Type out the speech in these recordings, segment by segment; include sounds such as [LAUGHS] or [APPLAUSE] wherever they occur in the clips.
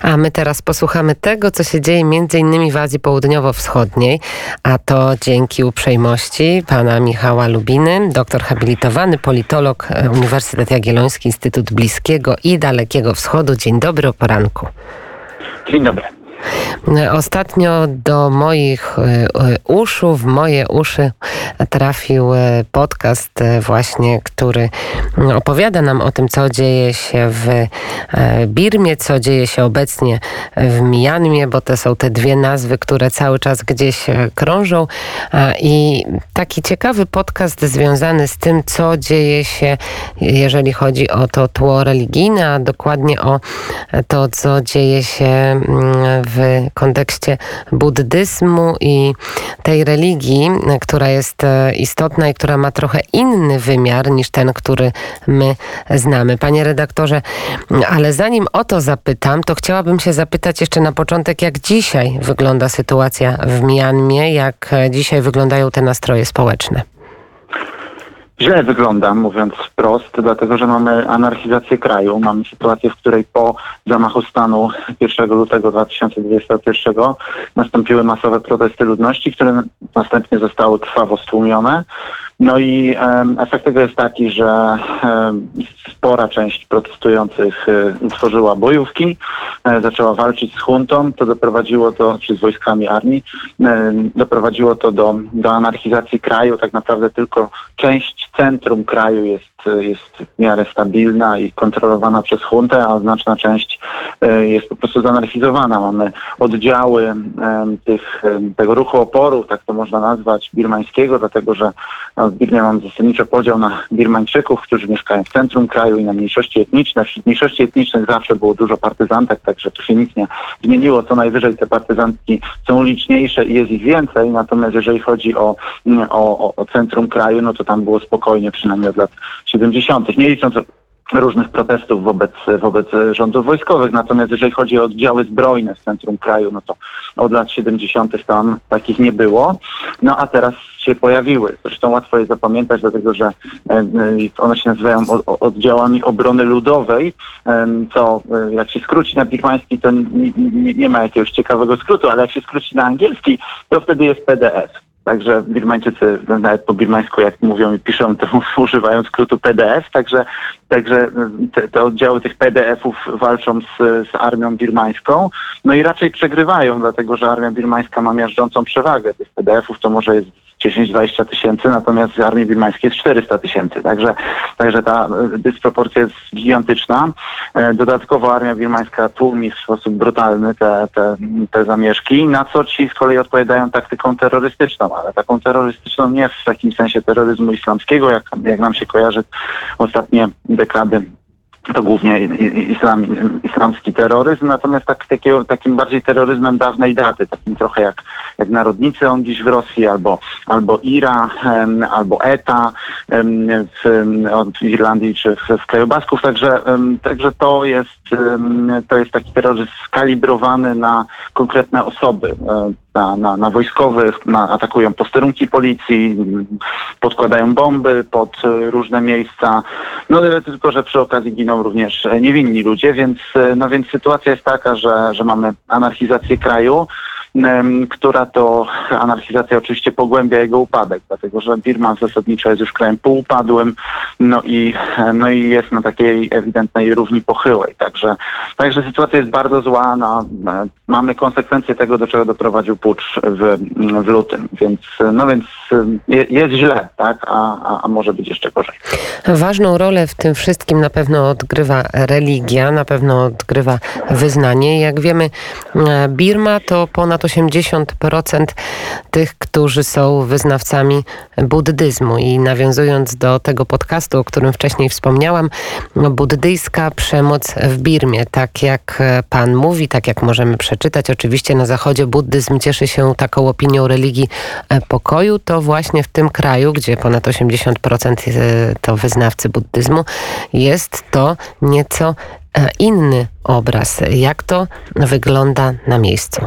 A my teraz posłuchamy tego, co się dzieje innymi w Azji Południowo-Wschodniej, a to dzięki uprzejmości pana Michała Lubiny, doktor habilitowany, politolog e, Uniwersytet Jagielloński, Instytut Bliskiego i Dalekiego Wschodu. Dzień dobry o poranku. Dzień dobry. Ostatnio do moich e, e, uszu, w moje uszy trafił e, podcast właśnie, który opowiada nam o tym, co dzieje się w Birmie, co dzieje się obecnie w Mianmie, bo to są te dwie nazwy, które cały czas gdzieś krążą. I taki ciekawy podcast związany z tym, co dzieje się, jeżeli chodzi o to tło religijne, a dokładnie o to, co dzieje się mm, w w kontekście buddyzmu i tej religii, która jest e, istotna i która ma trochę inny wymiar niż ten, który my znamy. Panie redaktorze, ale zanim o to zapytam, to chciałabym się zapytać jeszcze na początek, jak dzisiaj wygląda sytuacja w Mianmie, jak dzisiaj wyglądają te nastroje społeczne źle wygląda, mówiąc wprost, dlatego że mamy anarchizację kraju. Mamy sytuację, w której po zamachu stanu 1 lutego 2021 nastąpiły masowe protesty ludności, które następnie zostały krwawo stłumione. No i efekt tego jest taki, że spora część protestujących um, utworzyła bojówki, um, zaczęła walczyć z huntą, to doprowadziło to, czy z wojskami armii, doprowadziło to do, do anarchizacji kraju. Tak naprawdę tylko część centrum kraju jest jest w miarę stabilna i kontrolowana przez huntę, a znaczna część e, jest po prostu zanarchizowana. Mamy oddziały tych, tego ruchu oporu, tak to można nazwać, birmańskiego, dlatego że w Birmie mam zasadniczo podział na Birmańczyków, którzy mieszkają w centrum kraju i na mniejszości etniczne. Wśród mniejszości etnicznych zawsze było dużo partyzantek, także tu się nic nie zmieniło. Co najwyżej te partyzantki są liczniejsze i jest ich więcej, natomiast jeżeli chodzi o, o, o centrum kraju, no to tam było spokojnie, przynajmniej od lat 70., nie licząc różnych protestów wobec, wobec rządów wojskowych. Natomiast jeżeli chodzi o oddziały zbrojne w centrum kraju, no to od lat 70. tam takich nie było. No a teraz się pojawiły. Zresztą łatwo je zapamiętać, dlatego że e, one się nazywają oddziałami obrony ludowej, co e, jak się skróci na birmański, to nie, nie, nie ma jakiegoś ciekawego skrótu, ale jak się skróci na angielski, to wtedy jest PDF. Także Birmańczycy nawet po birmańsku, jak mówią i piszą, to [LAUGHS] używają skrótu PDF, także, także te, te oddziały tych PDF-ów walczą z, z armią birmańską, no i raczej przegrywają, dlatego że armia birmańska ma miażdżącą przewagę. Tych PDF-ów to może jest 10-20 tysięcy, natomiast w armii birmańskiej jest 400 tysięcy. Także, także ta e, dysproporcja jest gigantyczna. E, dodatkowo armia birmańska tłumi w sposób brutalny te, te, te zamieszki, na co ci z kolei odpowiadają taktyką terrorystyczną, ale taką terrorystyczną nie w takim sensie terroryzmu islamskiego, jak, jak nam się kojarzy ostatnie dekady to głównie islam, islamski terroryzm, natomiast tak, takiego, takim bardziej terroryzmem dawnej daty, takim trochę jak, jak narodnicy on dziś w Rosji, albo, albo IRA, albo ETA w, w Irlandii czy w, w kraju Basków, także, także to, jest, to jest taki terroryzm skalibrowany na konkretne osoby na, na, na wojskowych, na, atakują posterunki policji, podkładają bomby pod różne miejsca. No tylko, że przy okazji giną również niewinni ludzie, więc, no, więc sytuacja jest taka, że, że mamy anarchizację kraju która to anarchizacja oczywiście pogłębia jego upadek, dlatego że Birma zasadniczo jest już krajem półupadłym, no i, no i jest na takiej ewidentnej równi pochyłej. Także, także sytuacja jest bardzo zła. No, mamy konsekwencje tego, do czego doprowadził pucz w, w lutym, więc, no więc jest źle, tak, a, a, a może być jeszcze gorzej. Ważną rolę w tym wszystkim na pewno odgrywa religia, na pewno odgrywa wyznanie. Jak wiemy, Birma to ponad 80% tych, którzy są wyznawcami buddyzmu. I nawiązując do tego podcastu, o którym wcześniej wspomniałam, buddyjska przemoc w Birmie, tak jak pan mówi, tak jak możemy przeczytać, oczywiście na zachodzie buddyzm cieszy się taką opinią religii pokoju, to właśnie w tym kraju, gdzie ponad 80% to wyznawcy buddyzmu, jest to nieco inny obraz. Jak to wygląda na miejscu?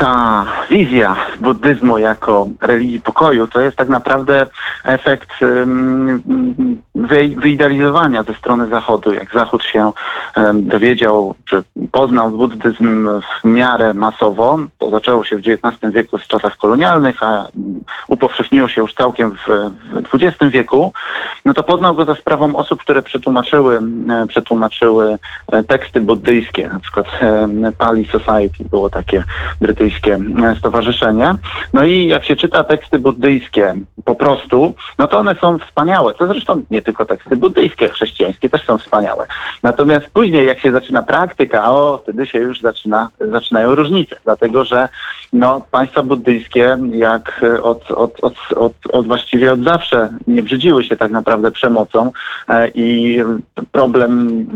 ta wizja buddyzmu jako religii pokoju to jest tak naprawdę efekt wyidealizowania ze strony Zachodu. Jak Zachód się dowiedział, czy poznał buddyzm w miarę masowo, to zaczęło się w XIX wieku w czasach kolonialnych, a upowszechniło się już całkiem w XX wieku, no to poznał go za sprawą osób, które przetłumaczyły, przetłumaczyły e, teksty buddyjskie, na przykład Pali Society było takie brytyjskie buddyjskie e, stowarzyszenie. No i jak się czyta teksty buddyjskie po prostu, no to one są wspaniałe. To zresztą nie tylko teksty buddyjskie, chrześcijańskie też są wspaniałe. Natomiast później jak się zaczyna praktyka, o, wtedy się już zaczyna, zaczynają różnice, dlatego że no, państwa buddyjskie jak od, od, od, od, od właściwie od zawsze nie brzydziły się tak naprawdę przemocą e, i problem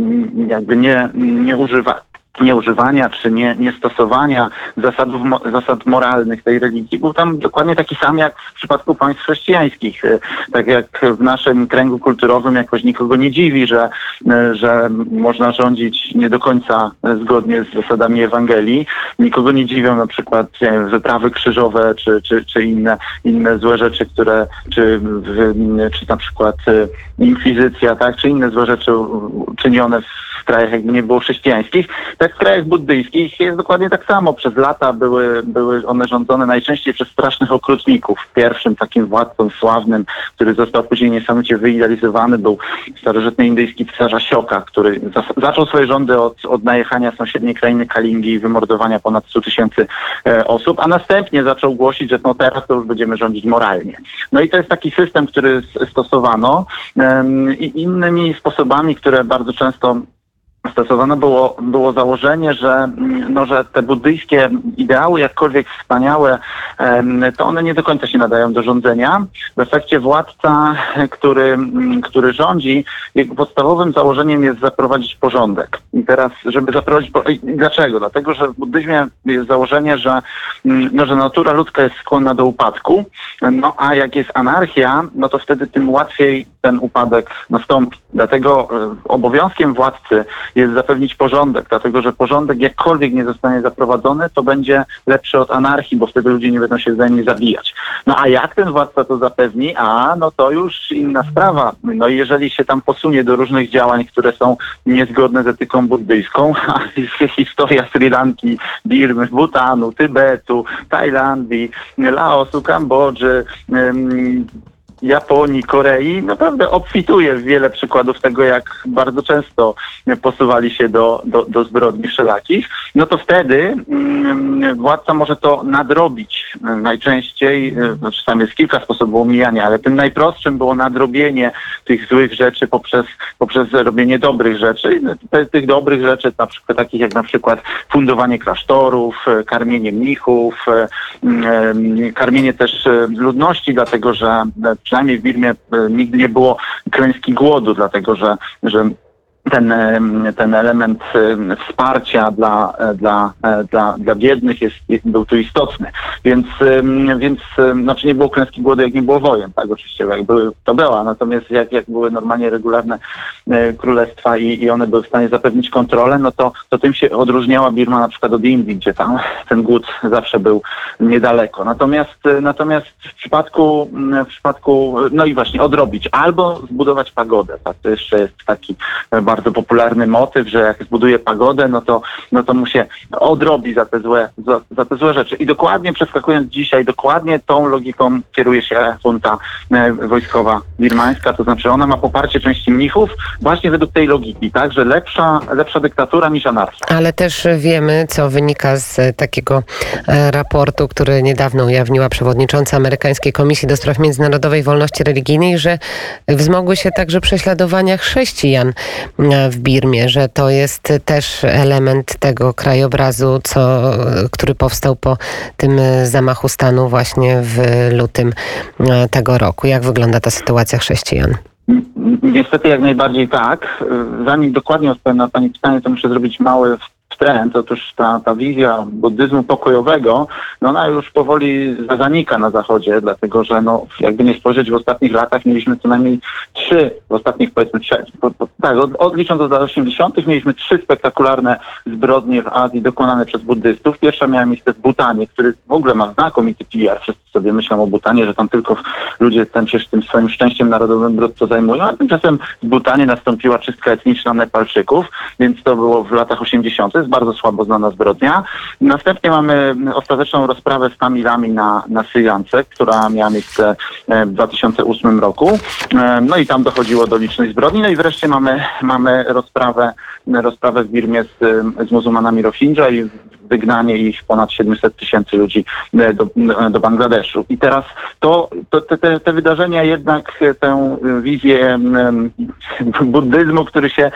jakby nie, nie używa nieużywania czy nie, niestosowania zasadów, zasad moralnych tej religii był tam dokładnie taki sam jak w przypadku państw chrześcijańskich. E, tak jak w naszym kręgu kulturowym jakoś nikogo nie dziwi, że, e, że można rządzić nie do końca zgodnie z zasadami Ewangelii. Nikogo nie dziwią na przykład wyprawy krzyżowe czy, czy, czy inne, inne złe rzeczy, które czy, czy na przykład e, inkwizycja, tak, czy inne złe rzeczy czynione w krajach jakby nie było chrześcijańskich tak w krajach buddyjskich jest dokładnie tak samo. Przez lata były, były one rządzone najczęściej przez strasznych okrutników. Pierwszym takim władcą sławnym, który został później niesamowicie wyidealizowany, był starożytny indyjski cesarz Asioka, który zaczął swoje rządy od, od najechania sąsiedniej krainy Kalingi i wymordowania ponad 100 tysięcy e, osób, a następnie zaczął głosić, że no teraz to już będziemy rządzić moralnie. No i to jest taki system, który stosowano i innymi sposobami, które bardzo często stosowane było, było założenie, że, no, że te buddyjskie ideały, jakkolwiek wspaniałe, to one nie do końca się nadają do rządzenia. W efekcie władca, który, który rządzi, jego podstawowym założeniem jest zaprowadzić porządek. I teraz, żeby zaprowadzić... Dlaczego? Dlatego, że w buddyzmie jest założenie, że, no, że natura ludzka jest skłonna do upadku, no a jak jest anarchia, no to wtedy tym łatwiej ten upadek nastąpi. Dlatego e, obowiązkiem władcy jest zapewnić porządek, dlatego że porządek jakkolwiek nie zostanie zaprowadzony, to będzie lepszy od anarchii, bo wtedy ludzie nie będą się wzajemnie zabijać. No a jak ten władca to zapewni? A, no to już inna sprawa. No i jeżeli się tam posunie do różnych działań, które są niezgodne z etyką buddyjską, [LAUGHS] a historia Sri Lanki, Birmy, Bhutanu, Tybetu, Tajlandii, Laosu, Kambodży, Japonii, Korei, naprawdę obfituje wiele przykładów tego, jak bardzo często posuwali się do, do, do zbrodni wszelakich, no to wtedy mm, władca może to nadrobić. Najczęściej, znaczy tam jest kilka sposobów omijania, ale tym najprostszym było nadrobienie tych złych rzeczy poprzez, poprzez robienie dobrych rzeczy. Tych dobrych rzeczy, na przykład takich jak na przykład fundowanie klasztorów, karmienie mnichów, mm, karmienie też ludności, dlatego że przynajmniej w Birmie e, nigdy nie było klęski głodu, dlatego że, że ten, ten element wsparcia dla, dla, dla, dla biednych jest, był tu istotny. Więc, więc znaczy nie było klęski głodu, jak nie było wojen, tak oczywiście, jak były, to była, natomiast jak, jak były normalnie regularne e, królestwa i, i one były w stanie zapewnić kontrolę, no to, to tym się odróżniała Birma na przykład od Indii, gdzie tam ten głód zawsze był niedaleko. Natomiast, natomiast w przypadku, w przypadku, no i właśnie odrobić albo zbudować pagodę, tak, to jeszcze jest taki bardzo bardzo popularny motyw, że jak zbuduje pagodę, no to, no to mu się odrobi za te, złe, za, za te złe rzeczy. I dokładnie przeskakując dzisiaj, dokładnie tą logiką kieruje się junta e, wojskowa birmańska, to znaczy ona ma poparcie części mnichów właśnie według tej logiki, tak, że lepsza, lepsza dyktatura niż anarchia. Ale też wiemy, co wynika z takiego e, raportu, który niedawno ujawniła przewodnicząca amerykańskiej Komisji do Spraw Międzynarodowej Wolności Religijnej, że wzmogły się także prześladowania chrześcijan w Birmie, że to jest też element tego krajobrazu, co, który powstał po tym zamachu stanu właśnie w lutym e, tego roku. Jak wygląda ta sytuacja chrześcijan? Niestety jak najbardziej tak. Zanim dokładnie odpowiem na Pani pytanie, to muszę zrobić mały trend. Otóż ta, ta wizja buddyzmu pokojowego, no ona już powoli zanika na zachodzie, dlatego że no, jakby nie spojrzeć w ostatnich latach mieliśmy co najmniej trzy, w ostatnich powiedzmy trzech, tak, od, odlicząc od lat 80. mieliśmy trzy spektakularne zbrodnie w Azji dokonane przez buddystów. Pierwsza miała miejsce w Butanie, który w ogóle ma znakomity PR. Wszyscy sobie myślą o Butanie, że tam tylko ludzie ten się tym swoim szczęściem narodowym brudco zajmują, a tymczasem w Butanie nastąpiła czystka etniczna Nepalczyków, więc to było w latach 80. jest bardzo słabo znana zbrodnia. Następnie mamy ostateczną rozprawę z Tamilami na, na Syriance, która miała miejsce e, w 2008 roku. E, No i tam dochodziło do licznych zbrodni. No i wreszcie mamy, mamy rozprawę, rozprawę w Birmie z, z muzułmanami Rohingya i wygnanie ich ponad 700 tysięcy ludzi e, do, do Bangladeszu. I teraz to, to te, te, wydarzenia jednak e, tę wizję buddyzmu, który się,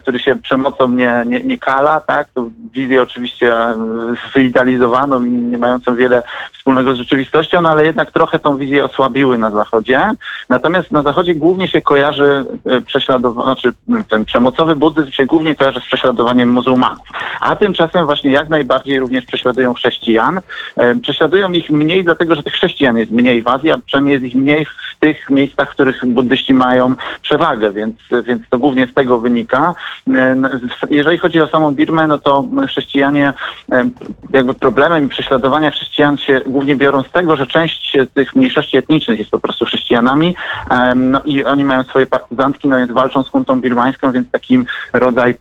który się przemocą nie, nie, nie kala, tak? Wizję oczywiście e, wyidealizowaną i nie mającą wiele wspólnego z rzeczywistością, no ale jednak trochę tą wizję osłabiły na Zachodzie. Natomiast na Zachodzie głównie się kojarzy prześladowanie, znaczy ten przemocowy buddyzm się głównie kojarzy z prześladowaniem muzułmanów. A tymczasem właśnie jak najbardziej również prześladują chrześcijan. Prześladują ich mniej dlatego, że tych chrześcijan jest mniej w Azji, a przynajmniej jest ich mniej w tych miejscach, w których buddyści mają przewagę, więc, więc to głównie z tego wynika. Jeżeli chodzi o samą Birmę, no to chrześcijanie, jakby problemem prześladowania chrześcijan się głównie biorą z tego, że część tych mniejszości etnicznych jest po prostu chrześcijanami no i oni mają swoje partyzantki, no więc walczą z huntą birmańską, więc takim rodzaj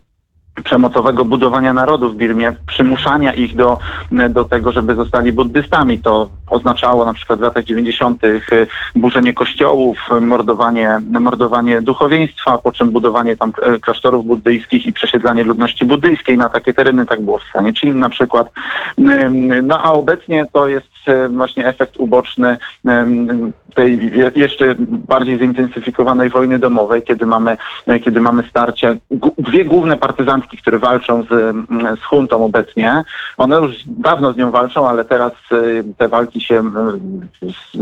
przemocowego budowania narodu w Birmie, przymuszania ich do, do tego, żeby zostali buddystami. To oznaczało na przykład w latach 90. burzenie kościołów, mordowanie, mordowanie duchowieństwa, po czym budowanie tam e, klasztorów buddyjskich i przesiedlanie ludności buddyjskiej na takie tereny. Tak było w stanie Chin na przykład. No a obecnie to jest e, właśnie efekt uboczny tej je- jeszcze bardziej zintensyfikowanej wojny domowej, kiedy mamy, e, kiedy mamy starcia, gu- dwie główne partyzantki, które walczą z, mm, z huntą obecnie. One już dawno z nią walczą, ale teraz e, te walki się mm,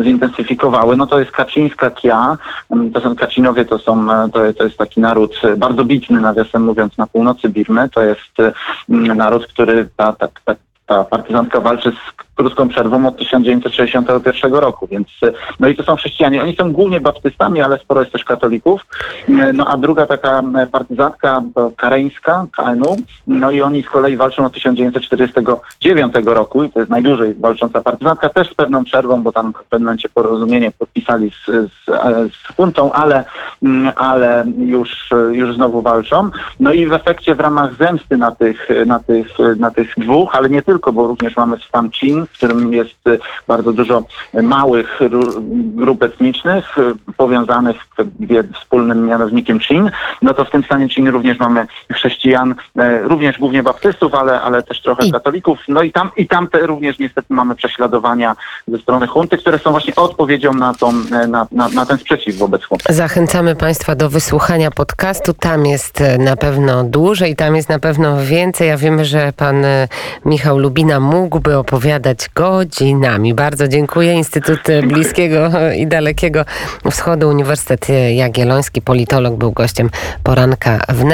zintensyfikowały. No to jest Kaczyńska Kia. Mm, To są Kacinowie, to są, e, to, to jest taki naród e, bardzo bitny, nawiasem mówiąc, na północy Birmy. To jest e, naród, który ta, ta, ta, ta partyzantka walczy z krótką przerwą od 1961 roku, więc e, no i to są chrześcijanie. Oni są głównie baptystami, ale sporo jest też katolików. E, No a druga taka e, partyzantka kareńska, KNU, no i oni z kolei walczą od 1949 roku i to jest najdłużej walcząca partyzantka, też z pewną przerwą, bo tam w pewnym momencie porozumienie podpisali z, z, z ale, mm, ale już, już znowu walczą. No i w efekcie w ramach zemsty na tych, na tych, na tych dwóch, ale nie tylko, bo również mamy Stan Chin, w którym jest e, bardzo dużo małych ru- grup etnicznych e, powiązanych wspólnym mianownikiem Chin, no to w tym stanie Chin również mamy chrześcijan, e, również głównie baptystów, ale, ale też trochę I- katolików. No i tam, i tam te również niestety mamy prześladowania ze strony hunty, które są właśnie odpowiedzią na, tą, na, na, na ten sprzeciw wobec hunty. Zachęcamy Państwa do wysłuchania podcastu. Tam jest na pewno dłużej, tam jest na pewno więcej. Ja wiemy, że pan Michał Lubina mógłby opowiadać godzinami. Bardzo dziękuję. Instytut Bliskiego i Dalekiego Wschodu, Uniwersytet Jagielloński, politolog był gościem poranka wnet.